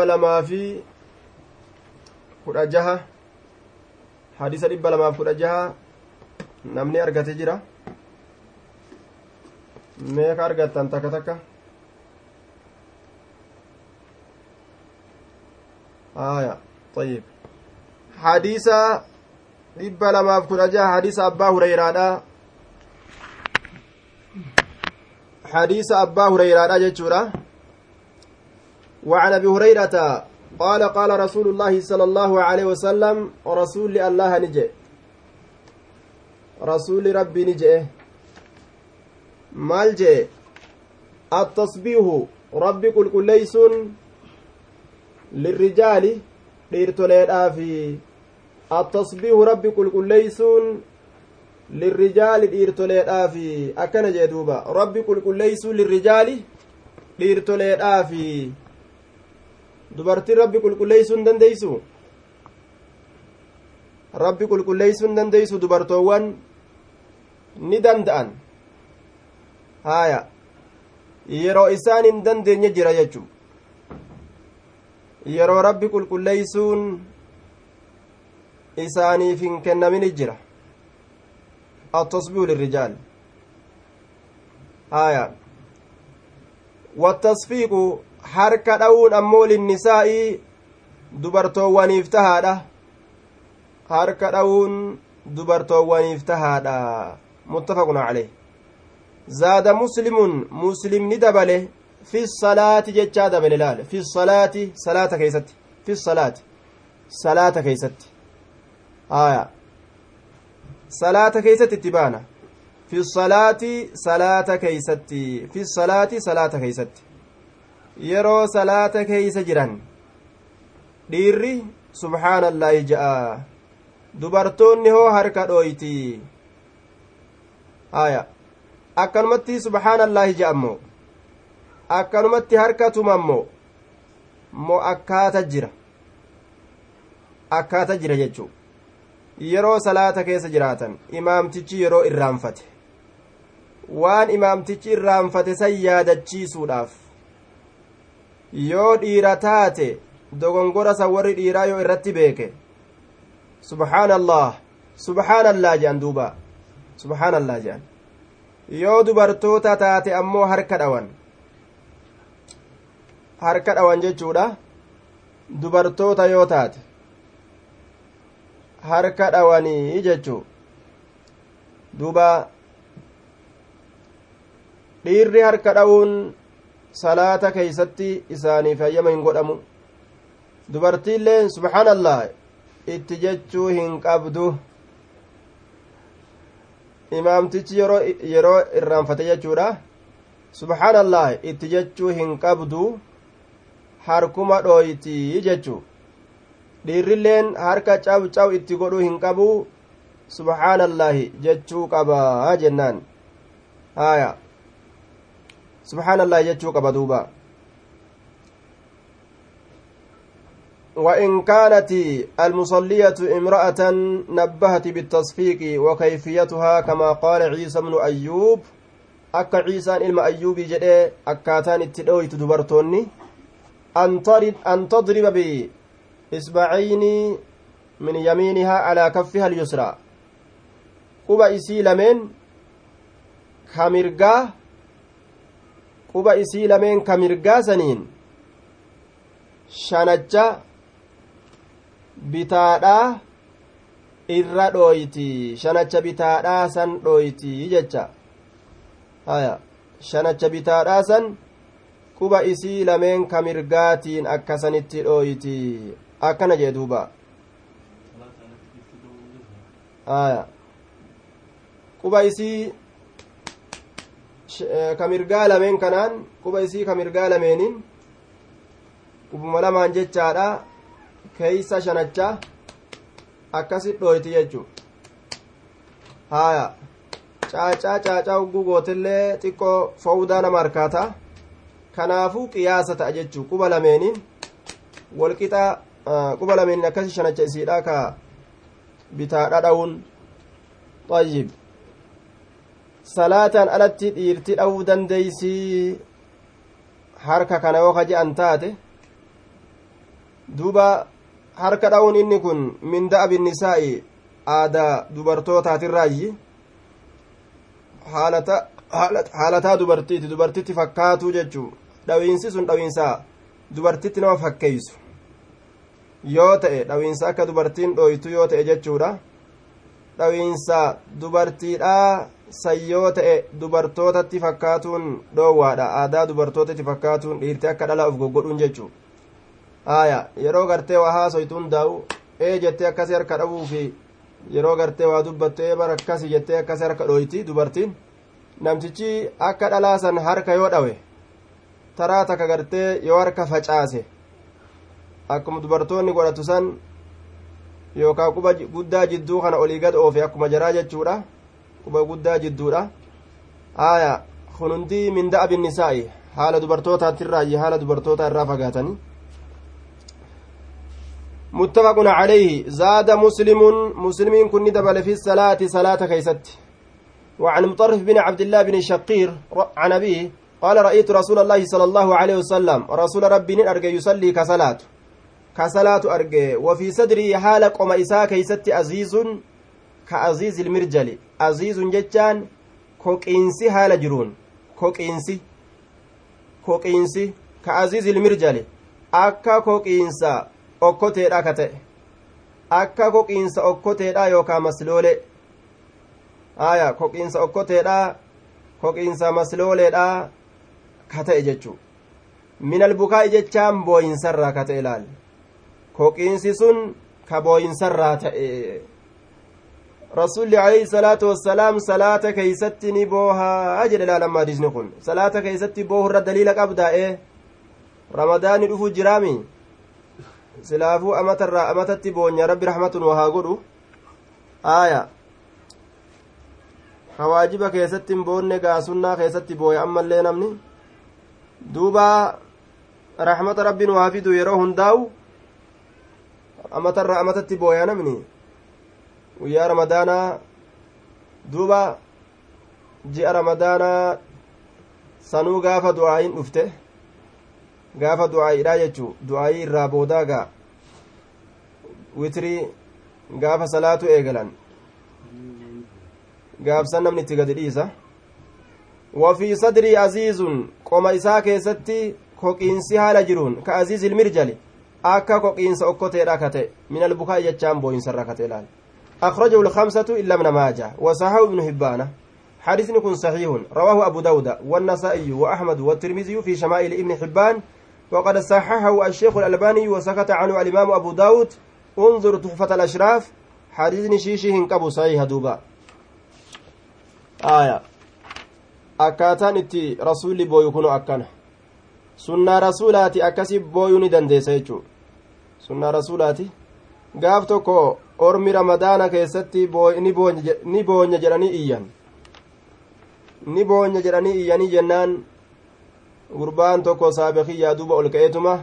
lamaa fi kudha jaha hadisa dhibba lamaaf kudha jaha namni argate jira meeqa argattan takka takka aya طيب حديث dhibba lamaaf kudha jaha hadisa abbaa hureyraadha حديث أبا هريرة جتشورا وعن أبي هريرة قال قال رسول الله صلى الله عليه وسلم رسول الله نجي رسول ربي نجي مال جي التصبيح ربي كل كل ليس للرجال dhiirtoleedhaa fi التصبيح ربي كل كل ليس lirrijaali dhiirtoleedhaafi akkana jee duuba rabbi qulqulleeysuu lirrijaali dhiirtoleedhaafi dubartiin rabbi qulqulleeysuu hin dandeeysu rabbi qulqulleeysuu hin dandeeysu dubartoowwan ni danda'an haaya yeroo isaan hin dandeenye jira jechu yeroo rabbi qulqulleeysuun isaaniif hin kennamini jira التصبيح للرجال آية والتصفيق حركة دون أمو للنساء dubartoowwaniif tahaadha harka dhawuun dubartoowwaniif tahaadha muttafaqun caleh zaada muslimun muslimni dabale fi salaati jechaa dabale laale fi salaati salaata keeysatti fi salaati salaata keeysatti aya salaata keeysatti itti baana fi salaati salaata keeysatti fi salaati salaata keeysatti yeroo salaata keeysa jiran dhiirri subhaanallaahi ja'a dubartoonni hoo harka dhooyti haya akkanumatti subhaanallaahi ja'ammoo akkanumatti harka tumammoo moo akkaata jira akkaata jira jechuu yeroo salaata keessa jiraatan imaamtichi yeroo irraanfate waan imaamtichi irraanfate san yaadachiisuudhaaf yoo dhiira taate dogongora san warri dhiiraa yoo irratti beeke subhaanallah subhaanallah jedhan duuba subhaanallah jedhan yoo dubartoota taate ammoo harka dhawan harka dhawan jechuudha dubartoota yoo taate harka dhawanii jechuu duuba dhiirri harka dhawuun salaata keeysatti isaaniif hayyama hin godhamu dubartiilleen subhaanallah itti jechuu hin qabdu imaamtichi yeroo yeroo irraanfate jechuudha subhaanallah itti jechuu hin qabdu harkuma dhooyti jechuu dhiirrilleen harka caw caw itti godhuu hin qabu subhaanallahi jechuu qabaa jennaan haya subhaanallahi jechuu qaba duuba. وإن كانت المصلية امرأة نبهت بالتصفيق وكيفيتها كما قال عيسى بن أيوب أكا عيسى إلما أيوب جدي أكاتان التدوي تدبرتوني أن تضرب بإصبعين من يمينها على كفها اليسرى قبا إسي لمن كامرقا قبا إسي لمن كامرقا سنين shanacha bitaadhaa irra dhooyti shanacha bitaadhaa san dhooyti jecha haya shanacha bitaadhaa san quba isii lameen ka mirgaatiin akkasanitti dhooyti akkana jee duuba haya quba isii ka mirgaa lameen kanaan quba isii ka mirgaa lameeniin qubuma lamaan jechaadha keeysa shanacha akkasit dhooyti jechu haya caacaa caacaa ugguu gootillee xiqqoo fowdaa nama harkaata kanaafuu qiyaasa ta'a jechuu quba lameeniin walqixa quba lameeniin akkasi shanacha isiidha ka bitaadha dha'uun ayyib salaataan alatti dhiirti dha'uu dandeeysii harka kana yoo ka je'an taate duuba harka dha'uun inni kun min da'abi nisaa'i aadaa dubartootaatirraayyi haalataa dubartiiti dubartitti fakkaatuu jechuu dhawiinsi sun dhawiinsa dubartitti nama fakkeeysu yoo ta'e dhawiinsa akka dubartiin dhooytu yoo ta'e jechuudha dhawiinsa dubartiidhaa san yoo ta'e dubartootatti fakkaatuun dhoowwaadha aadaa dubartootatti fakkaatuun dhiirte akka dhala of goggodhuun jechuu aya yeroo gartee waa haasoytuun daa'u ee jettee akkasi harka dhabuu fi yeroo gartee waa dubbattu ee bara akkasi jettee akkasi harka dhooyti dubartiin namtichi akka dhalaasan harka yoo dhawe taraa takka gartee yoo harka facaase akkuma dubartoonni godhatu san yookaan quba guddaa jidduu kana olii gad oofe akkuma jaraa jechuudha quba guddaa jidduudha aya kunundii min da'abi nisaa'i haala dubartootaatirraayi haala dubartootaa irraa fagaatanii متفق عليه زاد مسلم مسلمين كن دبل في الصلاة صلاة كيست وعن مطرف بن عبد الله بن شقير عن أبيه قال رأيت رسول الله صلى الله عليه وسلم رسول ربي أرجى يصلي كصلاة أرجى وفي صدري حال قم إساء كيست عزيز كعزيز المرجل عزيز جتان كوكينسي حال جرون كوكينسي كوكينسي كعزيز المرجل akka koqiinsa okkoteedha ka ta'e akka koqiinsa okkoteedha yookaan masloole aya koqiinsa okkoteedha koqiinsa maslooleedha ka ta'e jechuu minal bukaa'i jechaan booyinsarraa ka ta'e laal koqiinsi sun ka booyinsarraa ta'e rasuulli alayhi salaatu wassalaam salaata keeysatti ni boohaa jedhe laalamma hadiisni kun salaata keeysatti boohurra daliila qabdaa'e ramadaani dhufu jiraami silaafuu amatarraa amatatti boonya rabbi rahmatun wahaa godhu aaya hawaajiba keessatti hin boonne gaasunnaa keessatti booya ammallee namni duuba rahmata rabbiin waa fidu yeroo hundaa'u amatarraa amatatti booya namni? Guyyaa ramadaanaa duuba ji'a ramadaanaa sanuu gaafa du'aayin dhufte. Gaafa du'aayiidha jechuu du'aayii irraa boodaagaa witrii gaafa salaatu eegalan. Gaafsan namni itti gadi dhiisa. Wafii sadrii aziizun qoma isaa keessatti koqiinsi haala jiruun ka aziiz ilmirjali akka koqiinsa okkoteedha ka ta'e min albukaa'i jechaan booyinsarra ka ta'e laal أخرجه الخمسة إلا ابن ماجه وصححه ابن حبان حديث كن صحيح رواه أبو داود والنسائي وأحمد والترمذي في شمائل ابن حبان وقد صححه الشيخ الألباني وسكت عنه الإمام أبو داود انظر تحفة الأشراف حديث شيشه انقبوا صحيح دوبا آية akkaataan itti rasuulli booyu kunu akkana. Sunnaa rasuulaati akkasi booyuu ni dandeessa jechuu sunnaa rasuulaati gaaf tokko ormi ramadaana keessatti ni boonya jedhanii iyyan ni boonya jedhanii iyyanii jennaan gurbaan tokko saabikiyyaa duuba ol ka'eetuma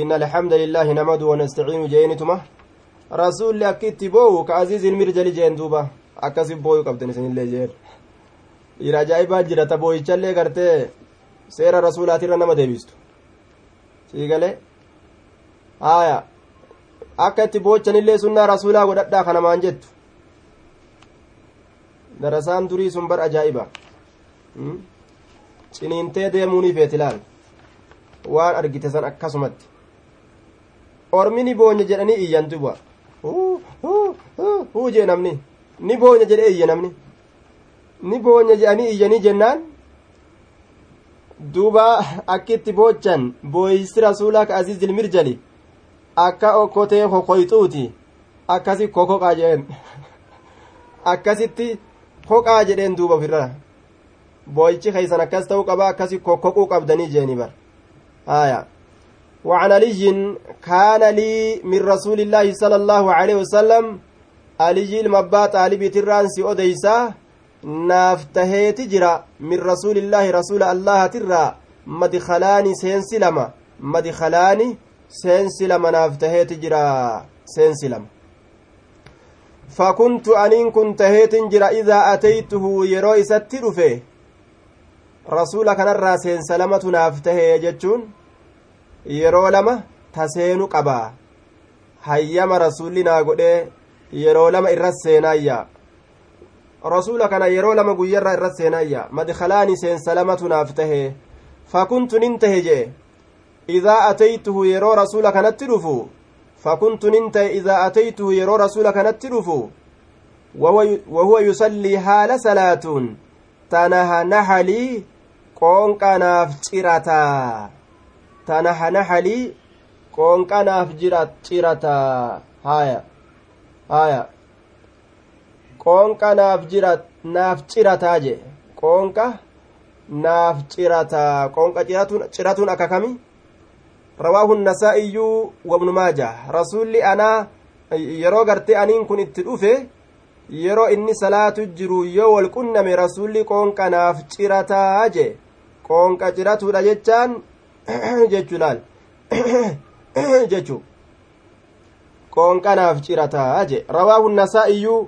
inna alhamda lillaahi namadu wanastaciinu jeenituma rasuulli akki itti boowu ka aziizin mirjali jeen duuba akkasi booyu qabdan isinillee jeen dhiira ajaa'ibaa jira ta booyichallee gartee seera rasuulaatirra nama deebistu siigale haaya akka itti boochanillee sunnaa rasuulaa godhadhaa kanamaan jettu? Darasaan durii sun bar ajaa'iba. Ciniintee deemuunii feeti laal? Waan argite san akkasumatti. Ormi boonya jedhanii iyyan duba huu jee namni. Ni boonya jedhee iyya namni. Ni boonya jedhanii iyyanii jennaan. Duuba akkitti boochan booyisi rasuulaa ka aziizil mirjali akka okkotee kokoyxuuti akkasi kokoqaa jedheen akkasitti koqaa jedheen duuba ofirra booyichi keeysan akkas ta'uu qaba akkasi kokkoquu qabdanii jeeni bar aya وعن علي كان لي من رسول الله صلى الله عليه وسلم علي المبا طالب ترانسي أديسا نافتهيت جرا من رسول الله رسول الله ترى مدخلاني سينسلما مدخلاني سينسلما نافتهيت جرا سينسلما فكنت أنين كنت هيت جرا إذا أتيته يرو إساتي رفيه rasuula kanarraa seensalamatu naaf tahee jechuun yeroo lama taseenu qabaa hayyama rasuulli naa godhee yeroo lama irras seenaayya rasuula kana yeroo lama guyyarraa irras seenaayya madkalaani seensa lamatu naaf tahe fakuntu nin tahe jee idaa ataytuhu yeroo rasuula kanatti dhufu fakuntu nin tahe idaa ataytuhu yeroo rasuula kanatti dhufu wahuwa yusallii haala salaatuun tanahanahalii qoonqanaaf cirataa tanahanahalii qoonqanaaf cirataa haya haya qoonqa naaf jira naaf cirataa je qoonqa naaf cirataa qoonqa ciratuun akka kami rawaahu nasaa'iyyuu wabnu maaja rasuulli anaa yeroo gartee aniin kun itti dhufe yeroo inni salaatu jiru yoo wal qunname rasuulli qoonqa naaf cirataa je qoonqa ciratuudha jechaan jechuu laal jechuu qoonqa naaf cirataa je rawaahu nasaa'iyyuu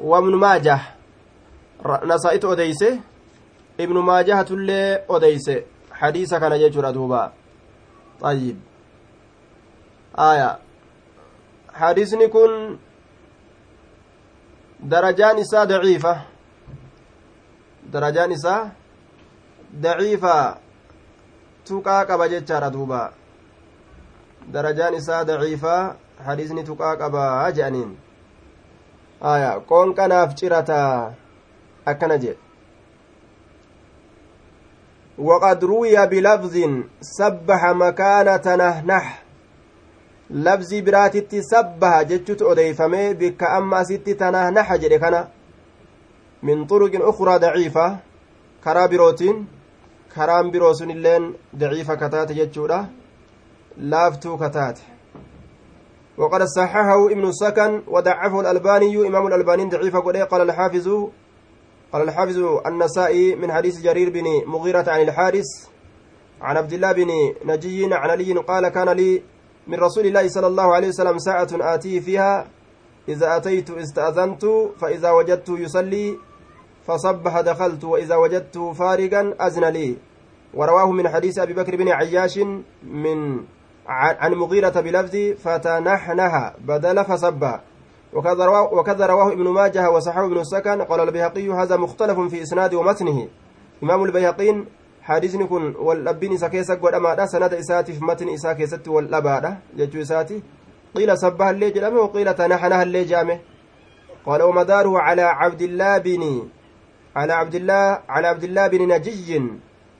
وابن ماجه نسائت أديسه ابن ماجه تلي أديسه حديث كان يجر دوبا طيب آية حديثني كن درجان إساء ضعيفة درجان إساء ضعيفة tuqaa qaba jechaadha duuba darajaan isaa daciifaa hadiisni tuqaa qabaa jedhaniin aya qoonqanaaf cirata akkana jedhe وقد روي بلفظ سبح مكان تنهنح لفظ براتت سبح جتشت أديفمي بك أما ست تنهنح جري من طرق أخرى ضعيفة. كرا بروتين. كرام بروسن اللين ضعيفة كتات جتشورة لافتو كتات. وقد صححه ابن السكن وضعفه الألباني. إمام الألباني ضعيف قد قال الحافظ قال الحافظ النسائي من حديث جرير بن مغيرة عن الحارس عن عبد الله بن نجي عن علي قال كان لي من رسول الله صلى الله عليه وسلم ساعة آتيه فيها إذا أتيت استأذنت فإذا وجدت يصلي فصبح دخلت وإذا وجدت فارغا أذن لي. ورواه من حديث أبي بكر بن عياش من عن مغيرة بلفظ فتنحنها بدل فصبها وكذا رواه, ابن ماجه وصححه ابن السكن قال البيهقي هذا مختلف في إسناد ومتنه. إمام البيهقين حديثني كن والأبين إسا كيسا قد سند إساتي في متن إسا كيست والأبادة ججو إساتي قيل صبها اللي جلمه وقيل تنحنها اللي جامه. قال ومداره على عبد الله بن على عبد الله على عبد الله بن نجي.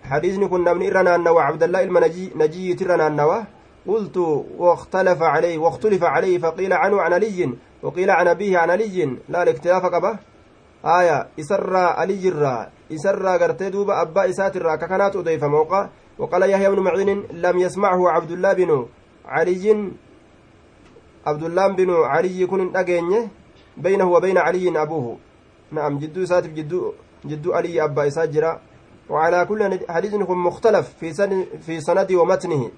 حديثني كن من إرنا النوى عبد الله المنجي نجي ترنا النوى قلت واختلف عليه واختلف عليه فقيل عنه عن علي. وقيل عن أبيه عن علي لا الاختلاف قبه آية إسرى علي الرا. إسرى قرتي دوبا أبا إسات الرا. ككنات أضيف موقع. وقال يحيى بن معين لم يسمعه عبد الله بن علي. عبد الله بن علي كن أجيني. بينه وبين علي أبوه. نعم جدو ساتف جدو جدو علي أبا إسات وعلى كل حديث مختلف في سن في سند ومتنه.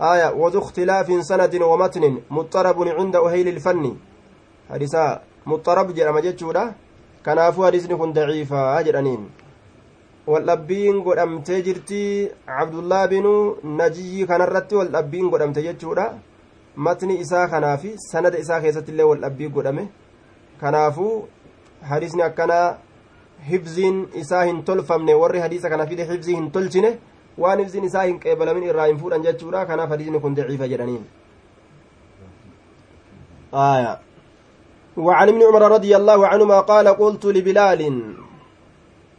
آية وذو اختلاف سند ومتن مضطرب عند أهيل الفن حديثا مضطرب جرم جتشورا كنافو حديثني كن ضعيفا جرانين waldhabbiin godhamtee jirti cabdullaa binu najiyyi kanarratti waldhabbiin godhamte jechuudha matni isaa kanaa fi sanada isaa keessatti illee waldhabbii godhame kanaafuu hadiisni akkanaa hibziin isaa hin tolfamne warri hadiisa kana fide hibzii hin tolchine waan hibziin isaa hin qeebalamin irraa hin fuudhan jechuudha kanaaf hadiisni kun daciifa jedhaniin آية وعن ابن عمر رضي الله عنهما قال قلت لبلال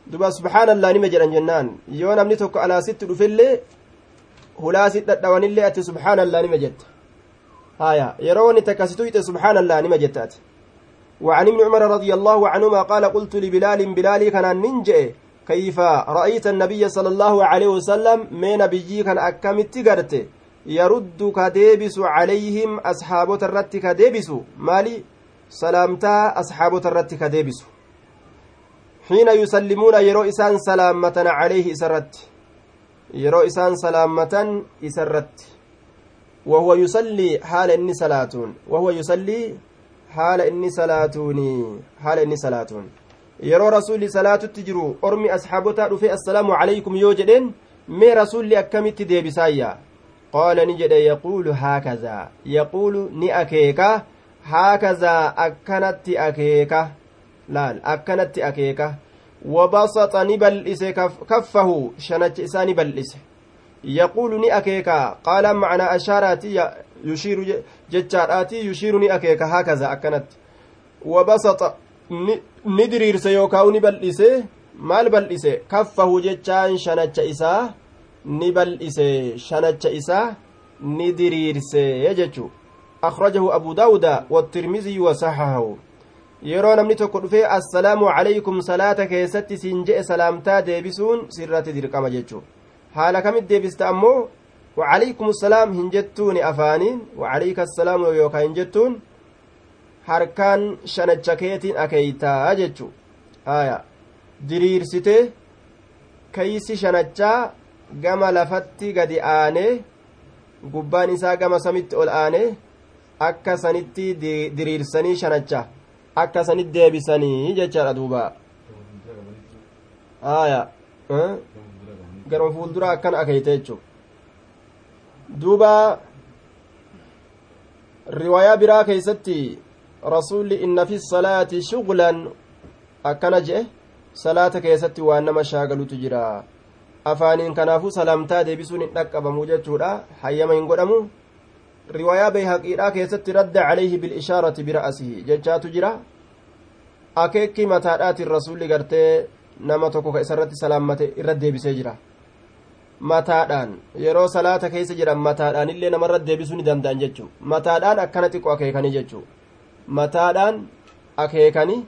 allah nima jedhan jennaan yoo namni tokko alaa sitti dhufillee hulaa sit dhadhawanillee ati subhaan allah nima jetta haya yeroo wani takkasitu ite subhaan allah nima jetta ati وعن ابن عمر رضي الله عنهما قال قلت لبلال بلال كان ننجئ كيف رأيت النبي صلى الله عليه وسلم من نبيي كان أكمت قرت يرد كديبس عليهم أصحاب الرت كديبس مالي؟ سلامتا أصحاب الرت كديبس حين يسلمون يرو إسان سلامة عليه إسرت. يرو إسان سلامة إسرت. وهو يصلي حال إني صلاتون وهو يصلي حال إني صلاتوني حال إني صلاتون yeroo rasuulli salaatutti jiru ormi asxaabotaa dhufe assalaamu calaykum yoo jedheen mee rasuulli akkamitti deebisaayya qaala ni jedhe yaquulu haakazaa yaquulu ni akeeka haakazaa akkanatti akeeka laal akkanatti akeeka wabasaxa ni bal'ise kaffahu shanacha isaa ni bal'ise yaquulu ni akeeka qaala macnaa ashaaraati yushiiru jechaadhaati yushiiru ni akeeka haakazaa akkanatti wabasaxa ni diriirse yookaa ni bal'ise maal bal'ise kaffahu jechaan shanacha isaa ni bal'ise shanacha isaa ni diriirse jechu akhrajahu abu daawuda wattirmiziyu wasaxahahu yeroo namni tokko dhufee assalaamu calaykum salaata keessatti siin je'e salaamtaa deebisuun sirratti dirqama jechu haala kamit deebista ammoo wacalaykum assalaam hin jettuuni afaaniin wacalayka assalaamu yookaa hin jettuun harkaan shanacha keetiin akeeytaa jechu. Haya diriirsite keeysi shanachaa gama lafatti gadi aanee gubbaan isaa gama samitti ol aanee akka sanitti diriirsanii shanacha akka sanitti deebisanii jechaadha duuba. Haya garma fuuldura akkan akeeyte jechu. Duuba riwaayaa biraa keeysatti rasuulli inna fi salaati shughlan. Akkana jedhe salaata keessatti waan nama shaagalutu jira. Afaaniin kanaafuu salaamtaa deebisuun hin dhaqqabamu jechuudha. Hayyama hin godhamu. Riwaayaa bayhaqiidhaa keessatti radda calayhi bilishaarati bira'asihi jechaatu jira. Akeekki mataadhaatiin rasuulli gartee nama tokko ka isarratti salaammate irra deebisee jira. Mataadhaan yeroo salaata keessa jiran mataadhaan illee namarra deebisuu ni danda'an jechuu. Mataadhaan akkana xiqqo akeekanii jechuu mataadhaan akeekanii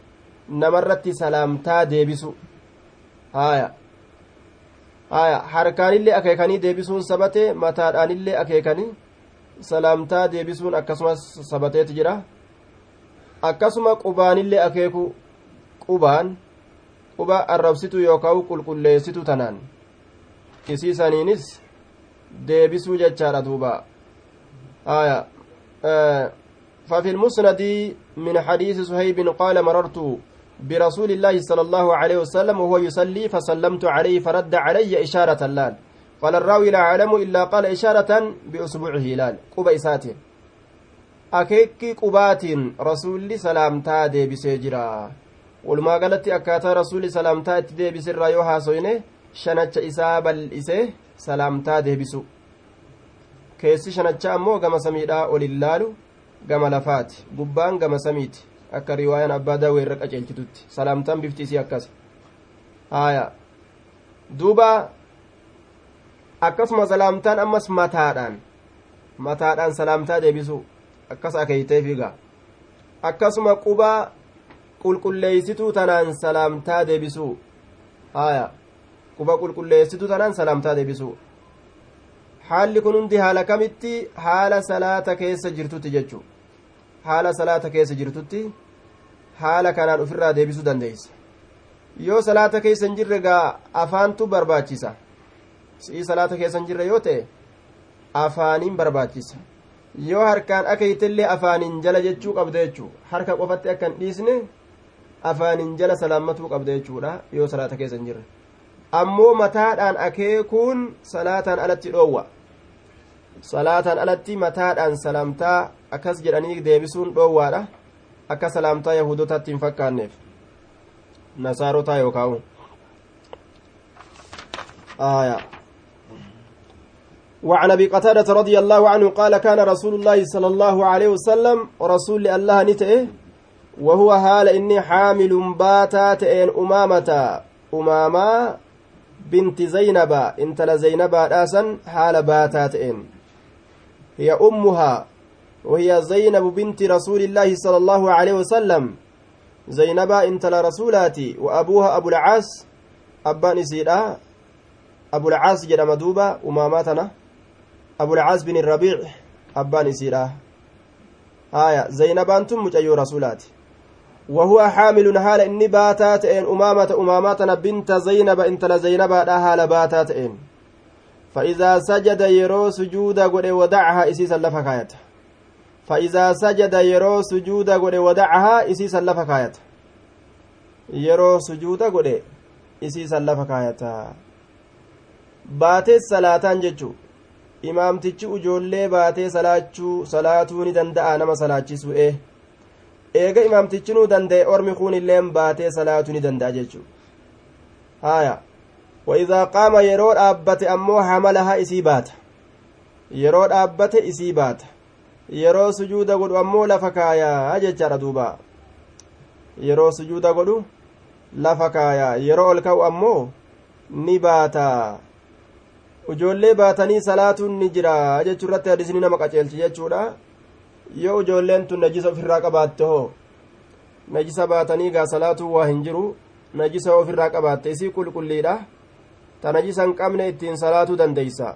namarratti salaamtaa deebisu. Haya haya harkaanillee akeekanii deebisuun sabate mataadhaanillee akeekanii salaamtaa deebisuun akkasumas sabateeti jira. Akkasuma qubaanillee akeeku qubaan quba arrabsitu yookaan qulqulleessitu tanaan. Isiisaniinis deebisuu jechaadha duuba. Haya ففي المسند من حديث صهيب قال مررت برسول الله صلى الله عليه وسلم وهو يصلي فسلمت عليه فرد علي إشارة لال قال الراوي لا أعلم إلا قال إشارة بأسبوعه لال. قبى إساته. أكيك قبات رسول سلامتا دي بسجرا ولما قالت أكاتا رسول سلامتا دي بسر يوها سوينه شنچ إسابا الإسه سلامتا دي بسو. كيسي شنچ أمو قم سميدا وللالو. Gama lafaati. Gubbaan gama samiiti. Akka riwaayaan abbaa daawee irra qaceelchitutti salaamtaan bifti isii akkas. Haya duuba akkasuma salaamtaan ammas mataadhaan. Mataadhaan salaamtaa deebisu akkas akeeytee figa akkasuma qubaa qulqulleeysituu tanaan salaamtaa deebisu haya quba qulqulleeysituu tanaan salaamtaa deebisu haalli kun hundi haala kamitti haala salaata keessa jirtutti jechuu haala salaata keessa jirtutti haala kanaan ofirraa deebisuu dandeeysa yoo salaata keessa hin jirre gaa afaantu barbaachisa si'ii salaata keessa hin jirre yoo ta'e afaaniin barbaachisa yoo harkaan akeeytellee afaaniin jala jechuu qabda jechuu harka qofatti akka hin dhiisne afaaniin jala salaammatuu qabda jechuudha yoo salaata keessa hin jirre ammoo mataadhaan akeekuun salaataan alatti dhoowwa salaataan alatti mataadhaan salaamtaa akkas jedhanii deebisuun dhoowwaadha. Akka salaamtaa yahudotaatti hin fakkaanneef. Nasaarotaa yookaan آية وعن أبي قتادة رضي الله عنه قال كان رسول الله صلى الله عليه وسلم رسول الله نتئه وهو هال إني حامل باتات إن أمامة أمامة بنت زينب انت لزينب راسا حال باتات إن هي أمها. وهي زينب بنت رسول الله صلى الله عليه وسلم. زينب انت لرسولاتي وأبوها أبو العاص. أبان سيدا أبو العاص جرم دوبا أماماتنا أبو العاص بن الربيع أبان سيدا آية زينبان تم مجيو رسولاتي. وهو حامل حال إني باتات إن أمامة أماماتنا بنت زينب انت لزينب حال باتات إن. فإذا سجد يرو سجود قد ودعها إسيسا لفكايته. فإذا سجد يرو سجود قد ودعها إسيسا لفكايته yeroo sujuuda godhe isiisan lafa kaayata baatee salaataan jechuu imaamtichi ujoollee baatee salaachuu salaatuu ni danda'a nama salaachisu ee eega imaamtichinuu danda'e ormi kun illeen baatee salaatuu ni danda'a jechuu haya waidaa qaama yeroo dhaabbate ammoo hamalaha isii baata yeroo dhaabbate isii baata Yeroo sujuuda godhu ammoo lafa kaayaa jechaadha duuba yeroo sujuuda godhu lafa kaayaa yeroo ol ka'u ammoo ni baata ijoollee baatanii salaatuun ni jira jechuu irratti hadisni nama qaceelchi jechuudha yoo ijoolleen tun najisa ofirraa qabaatte hoo najisa baatanii gaa salaatuu waa hin jiru najisa ofirraa qabaatte isii qulqulliidha ta najisa hin qabne ittiin salaatuu dandeeysa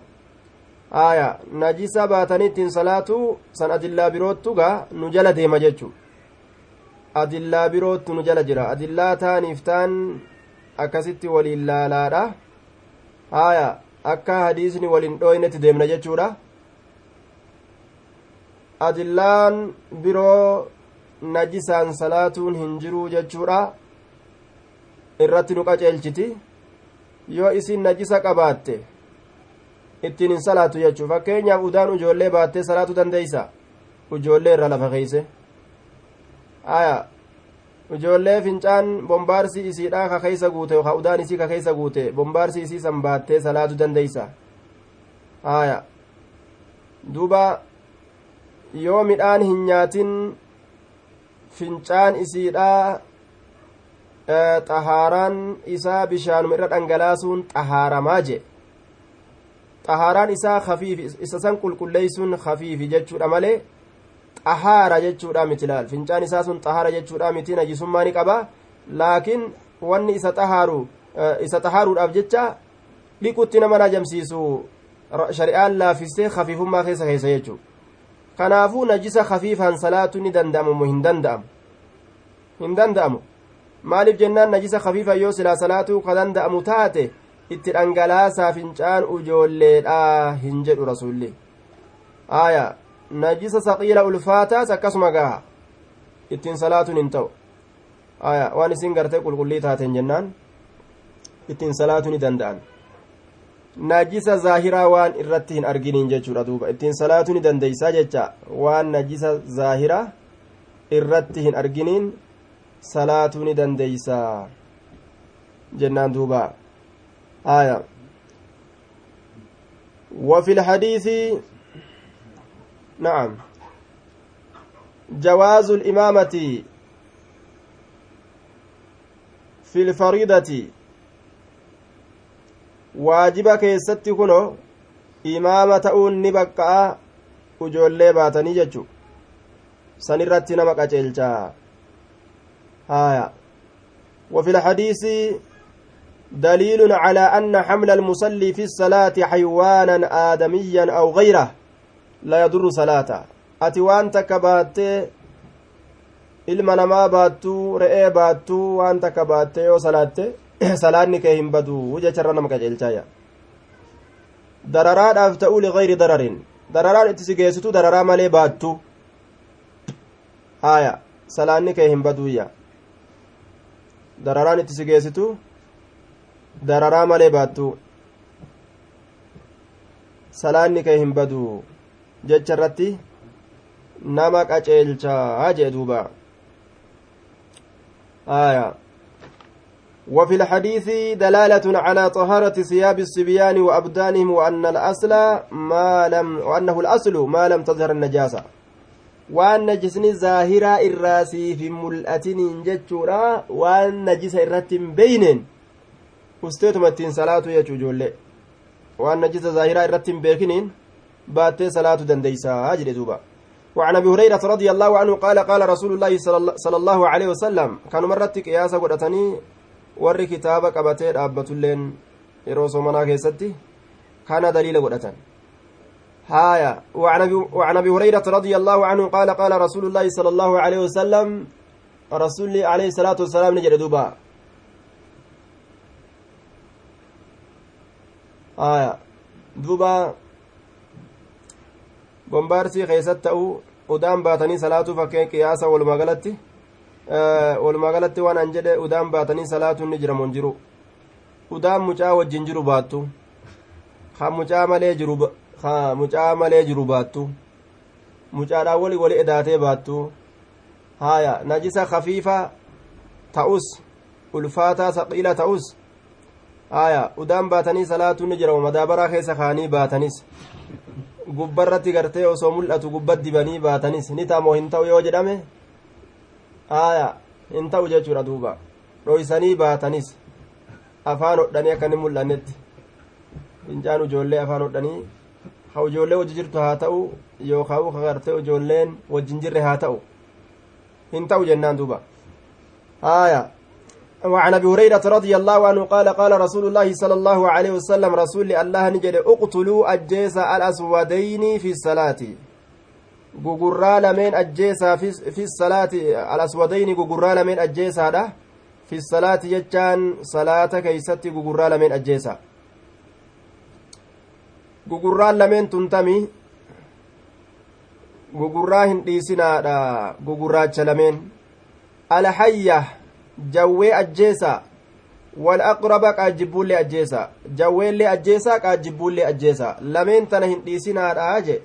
aya najisa baatanii ittiin salaatuu san adillaa biroottu gaa nu jala deema jechu adillaa biroottu nu jala jira adillaa taaniif taan akkasitti waliin laalaadha aya akka hadiisni waliin dhooynetti deemna jechuudha adillaan biroo najisaan salaatuun hin jiruu jechuudha irratti nu qaceelchiti yoo isin najisa qabaatte ittiin hin salaatu jechuu fakkeenyaaf udaan ijoollee baattee salaatuu dandeeysa ijoollee irra lafa keeyse aya ijoollee fincaan bombaarsi isiidha ka keeysa guute yookaa udaan isii ka keeysa guute bombaarsi isii san baattee salaatu dandeeysa aya duuba yoo midhaan hin nyaatin fincaan isiidha xahaaraan isaa bishaanuma irra dhangalaasuun xahaaramaa jee xahaaraan isaa kafiif isa san qulqulleeysuun kafiifi jechuudha malee xahaara jechuudha miti laal fincaan isaa sun xahaara jechuudha miti najisummaa ni qaba laakiin wanni isa xahaaru isa xahaaruudhaaf jecha dhiqutti nama najamsiisu shari'aan laaffistee kafiifummaa keessa keessa jechuu kanaafuu najisa kafiifaan salaatu ni danda'amu hin danda'amu hin danda'amu maaliif jennaan najisa kafiifa yoo silaa salaatuu ka danda'amu taate itti dhangalaasaa fincaan ujoolleedha hin jedhu rasulli aya najisa saqiila ulfaataas akkasuma gaha ittiin salaatuun hin ta'u aya waan isin gartee qulqullii taateen jennaan ittiin salaatuu ni danda'an najisa zaahiraa waan irratti hin arginiin jechuudha duuba ittiin salaatuu ni dandeeysaa jecha waan najisa zaahiraa irratti hin arginiin salaatuu dandeeysaa jennaan duuba aya وفي الحديث نعم جواز الإمامة في الفريضة waajiba keessatti kuno imaama ta'uun ni baqqa'a ujoollee baatanii jechu san irratti nama qaceelchaa haya وفي الحديث دليل على أن حمل المصلي في الصلاة حيوانا آدميا أو غيره لا يضر صلاته أتي وأنت كبات baattee yoo salaatte salaanni kee hin badu jecharra nama qaceelchaaya dararaadhaaf ta'uu ligayri dararin dararaan itti si geessitu dararaa malee baattu haya salaanni kee hin baduuyya dararaan itti si geessitu dararaa malee baattu salaanni kee hin badu jecha irratti nama qaceelchaa jee duuba آية وفي الحديث دلالة على طهارة ثياب الصبيان وأبدانهم وأن الأصل ما لم وأنه الأصل ما لم تظهر النجاسة zaahiraa irraa siif hin mul'atiniin jechuudha waan najisa irratti hin beeyneen usteetuma ittiin salaatu jechuu ijoollee waan najisa zaahiraa irratti hin beekiniin baattee salaatu dandeeysaa jedhe duuba وعن ابي هريره رضي الله عنه قال قال رسول الله صلى الله عليه وسلم كانوا مرت قياسا godhatanii warri kitaaba qabatee dhaabbatulleen yeroo somanaa keessatti kana daliila godhatan هايا وعن ابي وعن ابي هريره رضي الله عنه قال قال رسول الله صلى الله عليه وسلم رسول عليه الصلاه والسلام نجد دوبا آية دوبا bombaarsii keessatti ta'uu udaan baatanii salaatuu fakkeen qiyaasa walumaa galatti walumaa galatti waan an jedhe udaan baatanii salaatuun ni jiramu jiru udaan mucaa wajjin jiru baattu kan mucaa malee jiru ka mucaa malee jiru baattu mucaadhaan wali wali edaatee baattu haya najisa kafiifa ta'us ulfaataa saqiila ta'us haya udaan baatanii salaatu ni jira madaabaraa keessa kaanii baatanis gubbarratti gartee osoo mul'atu gubbat dibanii baatanis ni taamoo hin ta'u yoo jedhame haya hin ta'u jechuudha duuba dhoysanii baatanis afaan hodhanii akka inni mul'annetti fincaan ijoollee afaan hodhanii ha ijoollee wajji jirtu haa ta'u yookaan ka gartee ijoolleen wajjin jirre haa ta'u hin ta'u jennaan duuba haya وعن ابي هريره رضي الله عنه قال قال رسول الله صلى الله عليه وسلم رسول الله نجد اقتلوا الجيس الاسودين في الصلاه gugurraa lameen ajjeesaa fi salaati alaswadayni gugurraa lameen ajjeesaadha fi salaati jechaan salaata keeysatti gugurraa lameen ajjeesa gugurraan lameen tuntami gugurraa hin dhiisinaadha gugurraacha lameen alhayya jawwee ajjeesa walaqraba qaajjibbuullee ajjeesa jawweellee ajjeesa qaajjibbuullee ajjeesa lameen tana hin dhiisinaadha je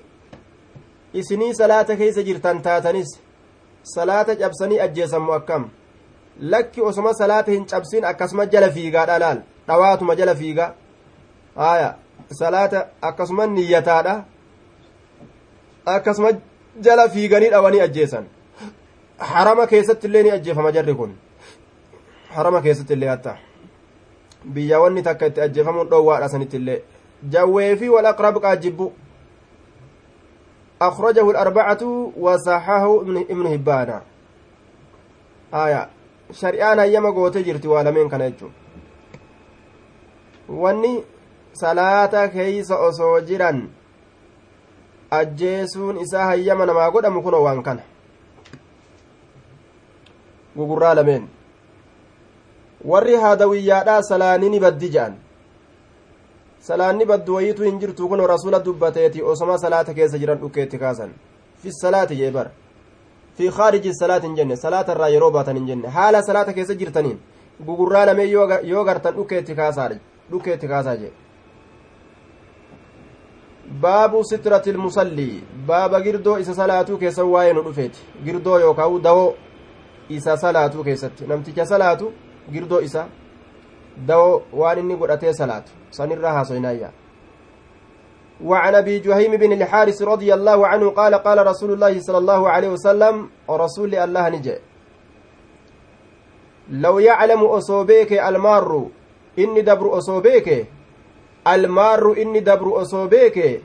isinii salaata keeysa jirtan taatanis salaata cabsanii ajjeesammu akkam lakki osoma salaata hin cabsin akkasuma jala fiigaadha laal dhawaatuma jala fiiga haya salaata akkasuma niyyataadha akkasuma jala fiiganii dhawanii ajjeesan harama keessatti illee ni ajjeefama jarri kun harama keessatti illee hatta. Biyya wanni takka itti ajjeefamuun dhoowwaadha sanitti illee. Jawwee fi walaqrab qaajibbu. Akhrajahu alarbacatu wasaxahahu ibnu hibbaana aya shari'aan hayyama goote jirti waa lameen kana jechu wanni salaata keeysa osoo jiran ajjeesuun isaa hayyama namaa godhamu kunoo waan kana. Gugurraa lameen. Warri haadawiyyaadhaa salaanii ni baddi je'an salaanni baddu wayitu hin jirtu kun rasula dubbateeti osoma salaata keessa jiran dhukkeetti kaasan. Fi salaati jee bara. Fi khaariji salaati hin jenne salaata irraa yeroo baatan hin jenne. Haala salaata keessa jirtaniin gugurraa lamee yoo gartan dhukkeetti kaasaa jee. Baabu sitrati ilmusallii baaba girdoo isa salaatuu keessa waa'ee nu dhufeeti. Girdoo yookaan dawoo isa salaatuu keessatti. Namticha salaatu girdoo isa dawoo waan inni godhatee salaatu. Sanirraa haasoynaayya وعن ابي جهيم بن الحارث رضي الله عنه قال قال رسول الله صلى الله عليه وسلم ورسول الله نجي لو يعلم أصوبيك المار إني دبر أصوبيك المار إني دبر أصوبيك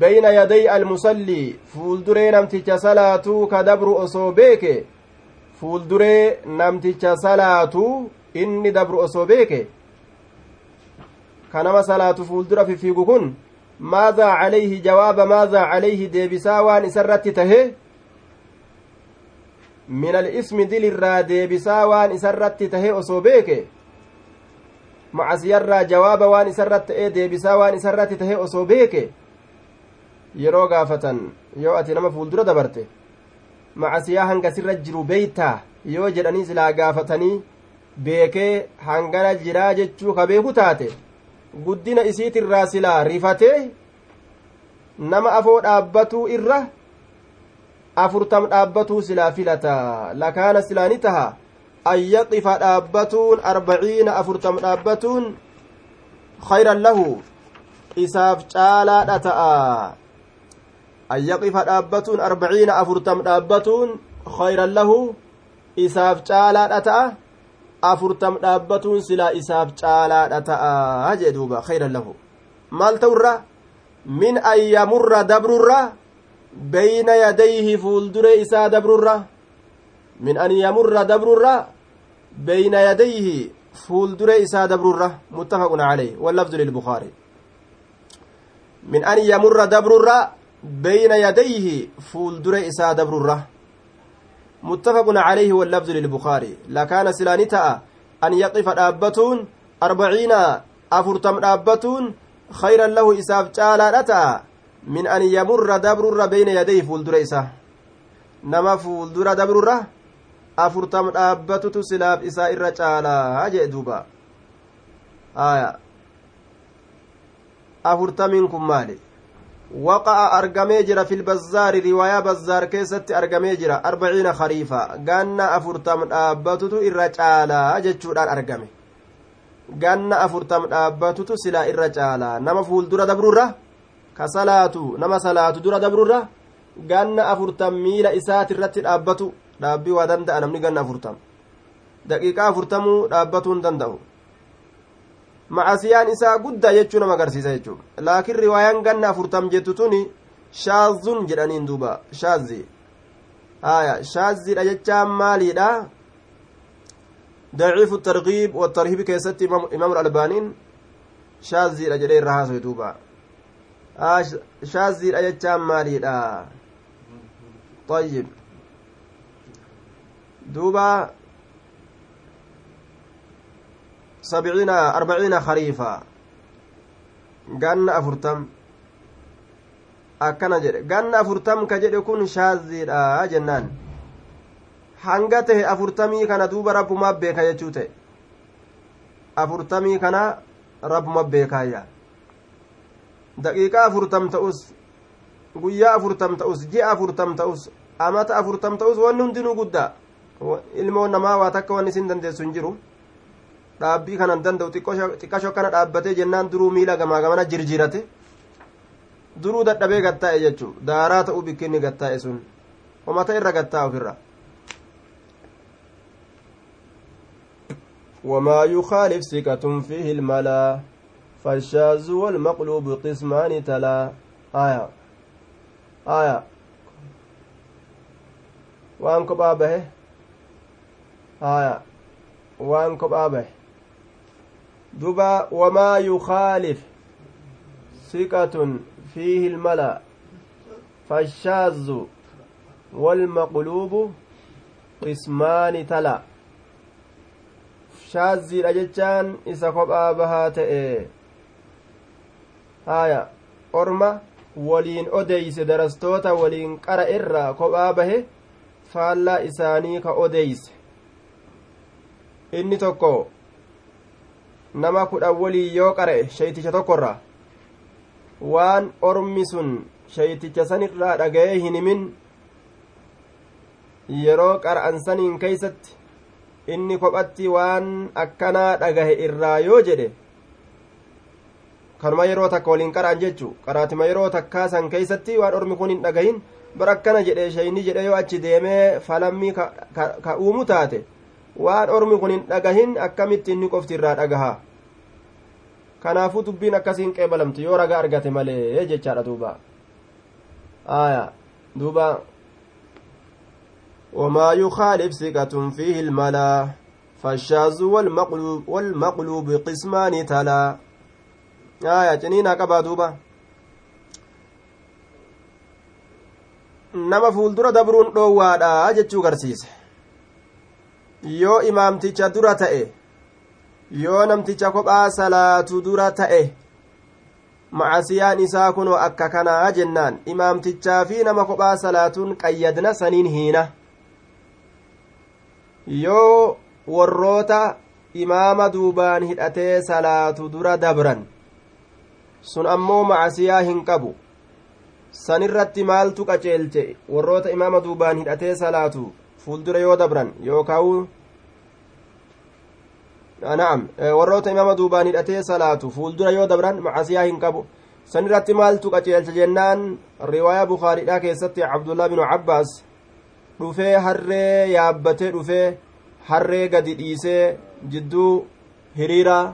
بين يدي المصلي فولدري نمتج صلاة كدبر أصوبيك فولدري نمتج صلاة إني دبر أصوبيك kanama salaatu fuuldura fifiigu kun maadaa calayhi jawaaba maadaa calayhi deebisaa waan isarratti tahe min alismi dilirraa deebisaa waan isarratti tahe osoo beeke macasiyarraa jawaaba waan isarratti ta'ee deebisaa waan isarratti tahe osoo beeke yeroo gaafatan yoo ati nama fuuldura dabarte macasiyaa hanga sirra jiru beeytaa yoo jedhanii silaa gaafatanii beekee hangana jiraa jechuu ka taate guddina isiitirraa silaa rifatee nama afoo dhaabbatuu irra afurtam dhaabbatuu silaa filata lakaana silaa ni taha an yaqifa dhaabbatuun arbaciina afurtam dhaabbatuun khayran lahu isaaf caalaadha ta'a an yaqifa dhaabbatuun arbaciina afurtam dhaabbatuun khayran lahu isaaf caalaadha ta'a afurtam dhaabbatuun silaa isaaf caalaadha ta'a jee duuba khayran lahu maal ta'urra min an yamurra dabrurra beyna yadayhi fuuldure isaa dabrurra min an yamurra dabrurra beyna yadayhi fuuldure isaa dabrurra muttafaqun caleyh wallafdu lilbukaari min an yamurra dabrurra beyna yadayhi fuuldure isaa dabrurra متفق عليه واللفظ للبخاري. لكان سلانتا أن يقف دابتون أربعين أفرتم دابتون خيرا له إساف جالا من أن يمر دبر بين يديه فولدر إسا نما فولدر دبر أفرتم دابتت سلاف إسا إر جالا هجئ دوبا. آية. أفرتمينكم مالي. Waqa'a argamee jira fil bazzaari riwaayaa bazzaar keessatti argamee jira arbaciina khariifa ganna afurtam dhaabbatutu irra caalaa jechuudhaan argame ganna afurtam dhaabbatutu silaa irra caalaa nama fuuldura dabrurra ka salaatu nama salaatu dura dabrurra ganna afurtam miila isaati irratti dhaabbatu dhaabbii waa danda'a namni ganna afurtam daqiiqaa afurtamuu dhaabbatuu danda'u macasiyaan isaa guddaa jechuu nama agarsiisa jechuudha laakiin riwaayaan ganna afurtam jettu tuni shaazun jedhaniin duuba shaazi haya shaazidha jechaan maaliidha daciifu targiib watarhiib keessatti imaamu albaaniin shaazidha jedhee irra haasoe duuba shaazidha jechaan maaliidha طيب دوبا سبعين أربعين خريفا ganna afurtam akkana jedhe ganna afurtam ka jedhe kun shaaziidha jennaan hanga tahe afurtamii kana duuba rabbumaa beeka jechuu ta'e afurtamii kana rabbuma beekaayya daqiiqaa afurtam ta'us guyyaa afurtam ta'us ji'a afurtam ta'us amata afurtam ta'us wanni hundinuu guddaa ilmoo namaa waa takka wanni isin dandeessu hin jiru dhaabbii kanan danda'u xiqqasho akkana dhaabbatee jennaan duruu miila gamaa gamana jirjirate duruu dadhabee gattaa'e jechuu daaraa ta'uu bikkinni gattaa'e sun homata irra gattaa ofirra وما يخالف ثقة فيه الملا فالشاذ والمقلوب قسمان تلا آية آية وأن كبابه آية وأن كبابه دبا وما يخالف ثقة فيه الملا فالشاذ والمقلوب قسمان تلا shaazziidha jechaan isa kophaa bahaa ta'e haya orma waliin odeeyse darastoota waliin qara irraa kophaa bahe faallaa isaanii ka odeeyse inni tokko nama kudhan waliin yoo qara'e shayticha tokkorraa waan ormi sun shayticha sanirraa dhaga'ee hin himin yeroo qara'an saniin keeysatti inni kophatti waan akkanaa dhagahe irraa yoo jedhe kanuma yeroo takka waliin qara'an jechu qaraatima yeroo takkaa san keeysatti waan ormi kun hin dhagahin bar akkana jedhe shayni jedhe yoo achi deemee falammii ka uumu taate waan ormi kun hin dhagahin akkamitti inni qofti irraa dhagaha kanaafuu dubbiin akkasiin qeebalamtu yoo ragaa argate malee jechaadha duuba aya duuba وما يخالف ثقة فيه الملا فالشاذ والمقلوب, والمقلوب قسمان تلا آية جنينا قبا دوبا nama fuuldura dabruun dhoowwaadha jechuu garsiise yoo imaamticha dura ta'e yoo namticha kophaa salaatu dura ta'e macasiyaan isaa kunoo akka kanaa jennaan imaamtichaa fi nama kophaa salaatuun qayyadna saniin hiina yoo warroota imaama duubaan hidhatee salaatu dura dabran sun ammoo macasiyaa hin qabu sanirratti maaltu qaceelche warroota imaama duubaan hidhatee salaatu fuuldura yoo dabran yookaan na'am warroota imaama duubaan hidhatee salaatu fuuldura yoo dabran macasiyaa hin qabu sanirratti maaltu qaceelche jennaan riwaayaa bukaariidhaa keessatti cabdullah binu cabbaas dhufee harree yaabbatee dhufee harree gadi dhiisee jidduu hiriiraa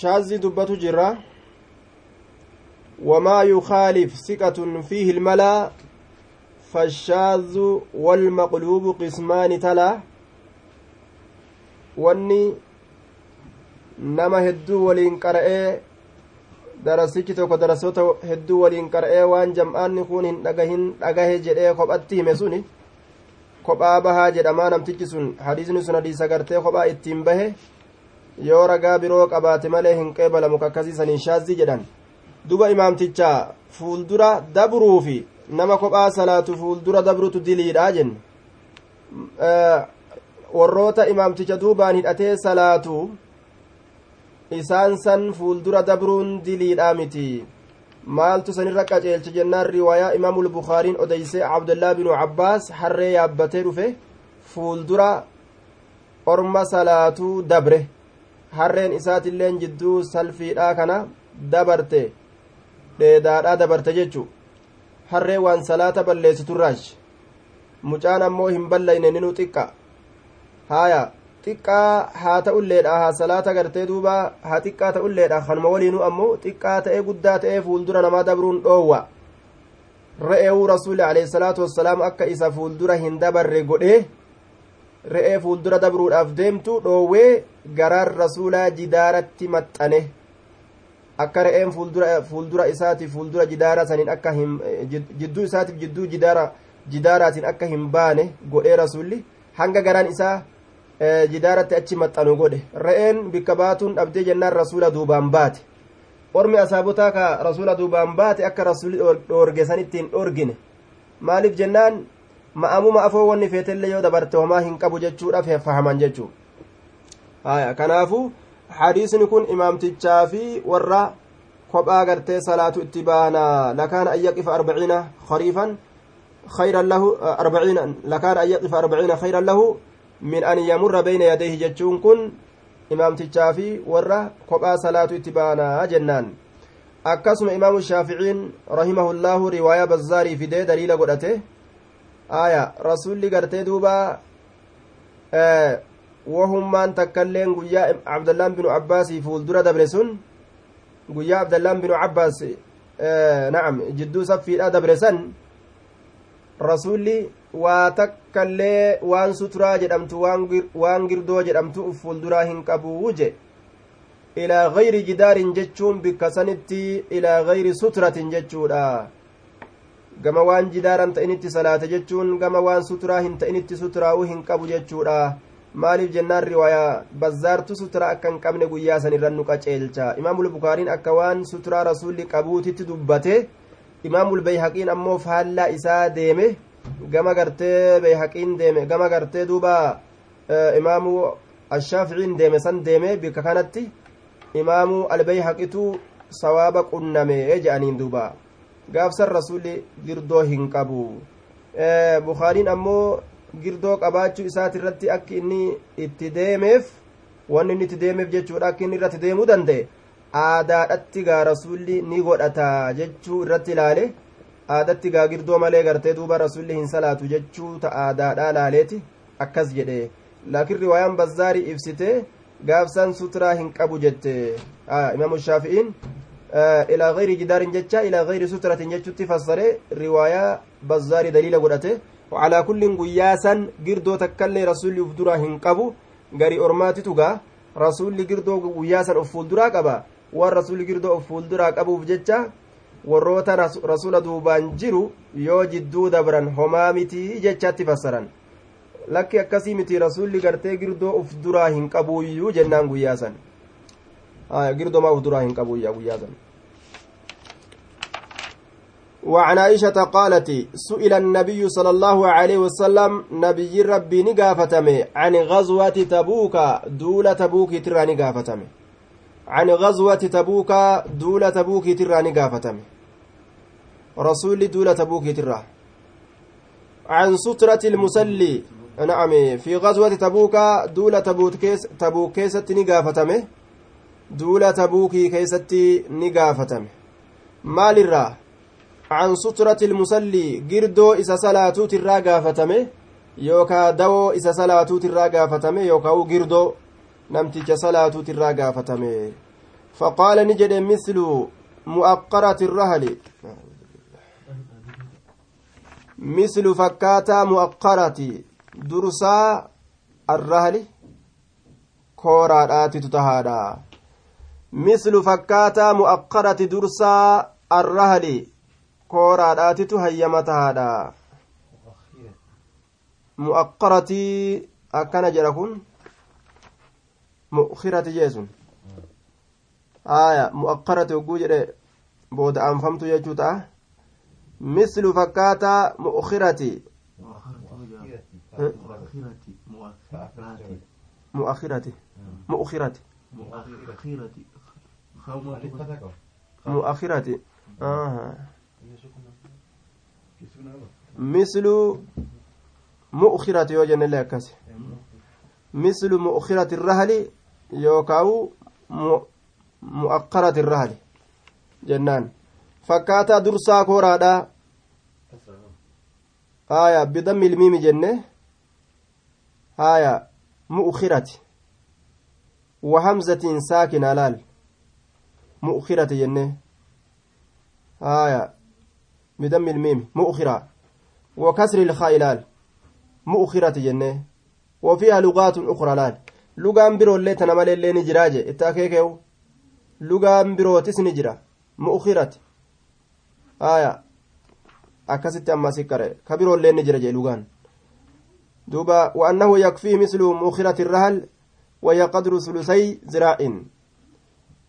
shaazii dubbatu jira wamaa yukaalif siqatun fiihi ilmalaa فالشاذ والمقلوب قسمان تلا nama hedduu waliin qara'ee darasichi tokko darasoota hedduu waliin qara'ee waan jam'aanni kun hin dhagahin dhagahe jedhee kophatti hime suni kophaa bahaa jedhamaa namtichi sun hadiisni sun hadiisa gartee kophaa ittiin bahe yoo ragaa biroo qabaate malee hin qeebalamu kakkasiisaniin shaazii jedhan duba imaamticha fuuldura dabruufi nama kophaa salaatu fuuldura dabrutu diliidha jenne warroota imaamticha duubaan hidhatee salaatu isaan san fuuldura dabruun diliidhaa miti maaltu sanirra qaceelche jennaan riwaayaa imaamul bukaariin odeysee cabdullaa binu cabbaas harree yaabbatee dhufe fuuldura orma salaatuu dabre harreen isaatilleen jidduu salfiidhaa kana dabarte dheedaadhaa dabarte jechu harree waan salaata balleessiturraash mucaan ammoo hin ballayne ninuu xiqqa haaya xiqqaa haa ta'ulleedha haa salaata gartee duuba haa xiqqaa ta'ulleedha kanuma waliinuu ammoo xiqqaa ta'ee guddaa ta'ee fuuldura namaa dabruun dhoowwa. Re'eewuu rasuuli alayhi salaatu wassalaam akka isa fuuldura hin dabarre godhee re'ee fuuldura dabruudhaaf deemtu dhoowwee garaan rasuulaa jidaaratti maxxane akka re'een fuuldura isaatiif fuuldura jidaara saniin akka hin jidduu isaatiif jidduu jidaara jidaaraatiin akka hin baane godhee rasuulli hanga garaan isaa jidaaratti achi maxxanu godhe re'een bikka baatuun dhabdee jennaan rasuula duubaan baate ormi asaabotaa ka rasuula duubaan baate akka rasuulli dhoorge san ittiin dhoorgine maaliif jennaan ma'amuma afoo wanni feetellee yoo dabarte homaa hin qabu jechuudha fahaman jechuu haya kanaafu hadiisni kun imaamtichaa fi warra kophaa gartee salaatu itti baana lakaana an yaqifa arbaciina khariifan khayran lahu arbaciina lakaana an yaqifa arbaciina khayran lahu min an yamurra bayna yadayhi jechuun kun imaamtichaa fi warra kophaa salaatu itti baanaa jennaan akkasuma imaamu shaaficiin rahimahullaahu riwaayaa bazzaarii fidee daliila godhate aya rasulli gartee duuba wahummaan takkailleen guyyaa abdallaan binu abbaasii fuuldura dabre sun guyyaa abdallaan binu abbaas na'am jidduu saffiidha dabre san rasulli waa takkaillee waan suturaa jedhamtu waan girdoo jedhamtu uf fuulduraa hin qabuu je ilaa gayri jidaarin jechuun bikka sanitti ilaa gayri suturatin jechuudha gama waan jidaaran ta'initti salaate jechuun gama waan suturaa hin ta'initti suturaa'uu hin qabu jechuudha maaliif jennaan riwaayaa bazzaartu suturaa akka hin qabne guyyaa san irran nu qaceelcha imaamul bukaariin akka waan suturaa rasuulli qabuutitti dubbate imaamul bayhaqiin ammoo faallaa isaa deeme gama gartee bayhaqiin deeme gama gartee duuba imaamu ashaaficiin deeme san deeme bikka kanatti imaamu albayhaqitu sawaaba qunname jedhaniin duuba gaafsan rasuulli girdoo hin qabu bukaariin ammoo girdoo qabaachuu isaati irratti akka inni itti deemeef wanni inni itti deemeef jechuudha akka inni irratti deemuu danda'e aadaadhatti gaa rasuulli ni godhata jechuu irratti ilaale aadatti gaa girdoo malee gartee duuba rasuulli hin salaatu jechuu ta aadaadhaa laaleeti akkas jedhe laakiin riwaayaan bazzaarii ibsite gaafsan suturaa hin qabu jette imaamu shaafi'iin ilaa gayri jidaarin jecha ilaa gayri suturatin jechutti fassare riwaayaa bazzaarii daliila godhate wacalaa kulliin guyyaa san girdoo takkallee rasuulli uf duraa hin qabu gari ormaatitu gaa rasuulli girdoo guyyaa san of fuulduraa qaba. Waan rasuulli girdoo of fuulduraa qabuuf jecha warroota rasuula duubaan jiru yoo jidduu dabran homaa mitii jechaatti fassaran. Lakki akkasii miti rasuulli gartee girdoo uf duraa hin qabuuyyuu jennaan guyyaa san. Girdoo maa uf وعن عائشة قالت سئل النبي صلى الله عليه وسلم نبي ربي نقافتم عن غزوة تبوك دولة تبوك ترى نقافتم عن غزوة تبوك دولة تبوك ترى نقافتم رسول دولة تبوك ترى. عن سترة المسلي. نعم في غزوة تبوك دولة تبوك كيس تبوك كيست نقافتم دولة تبوك كيست نقافتم مال الراه عن سترة المصلي قردو إسا صلاتو ترى قافتمه يوكا دو إسا صلاتو ترى قافتمه يوكا قردو نمتج صلاتو ترى قافتمه فقال نجد مثل مؤقرة الرهل. مثل فكاتا مؤقرة درسا الرهل. كورا آتي تتهادا. مثل فكاتا مؤقرة درسا الرهل. Kooraadhaatitu hayyama tahaadha mu'aqqaratii akkana jedha kun mu'kirati jeesun aya mu'aqqarati hogguu jedhe booda anfamtu jechuu ta'a mislu fakkaataa mu'kirati mu'akhirati mu'akhirati خومة mu'akhirati آه. Mislu mu'khirati yoo jennellee akkas mislu mu'khirati irrahali yookaawu mu'aqqarati irrahali jennaan fakkaataa dursaa kooraadha haya bidammi ilmiimi jenne haya mu'khirati hamzatiin saakina laal mu'khirati jenne haya بدم الميم مؤخرة وكسر الخاء لال مؤخرة جنة وفيها لغات أخرى لال لغان برو اللي تنمال اللي نجراجة اتاكيكيو لغان برو تسنجرا مؤخرة آية akkasitti ammaa sikkare ka biroollee ni jira jee lugaan duuba waannahu yakfii mislu muukirati rahal waya qadru sulusay ziraa'in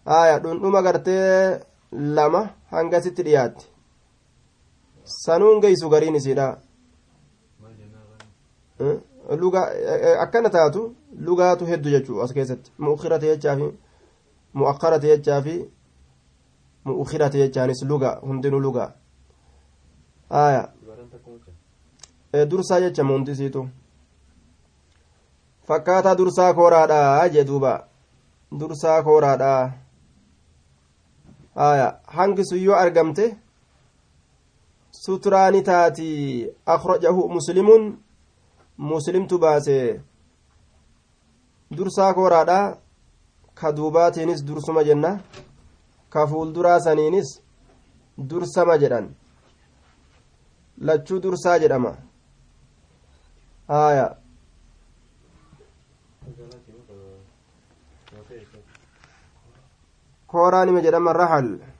aya dhundhuma gartee lama hangasitti dhiyaatti sanuun geeysu gariin isiidha akkana taatu lugaatu heddu jechuu as keessatti mu'ukhirate jechaa fi mu'akkarate jechaa fi mu'ukhirate jechaanis luga hundinuu luga aya dursaa jecha hundisiitu fakkaataa dursaa kooraadha jee duuba dursaa kooraadha aya hangi sun yoo argamte suturaani taati akhrajahu muslimun muslimtu baase. Dursaa kooraadha ka duubaatiinis dursuma jenna ka fuulduraa saniinis dursama jedhan. Lachuu dursaa jedhama. Aya kooraa nima jedhama rahal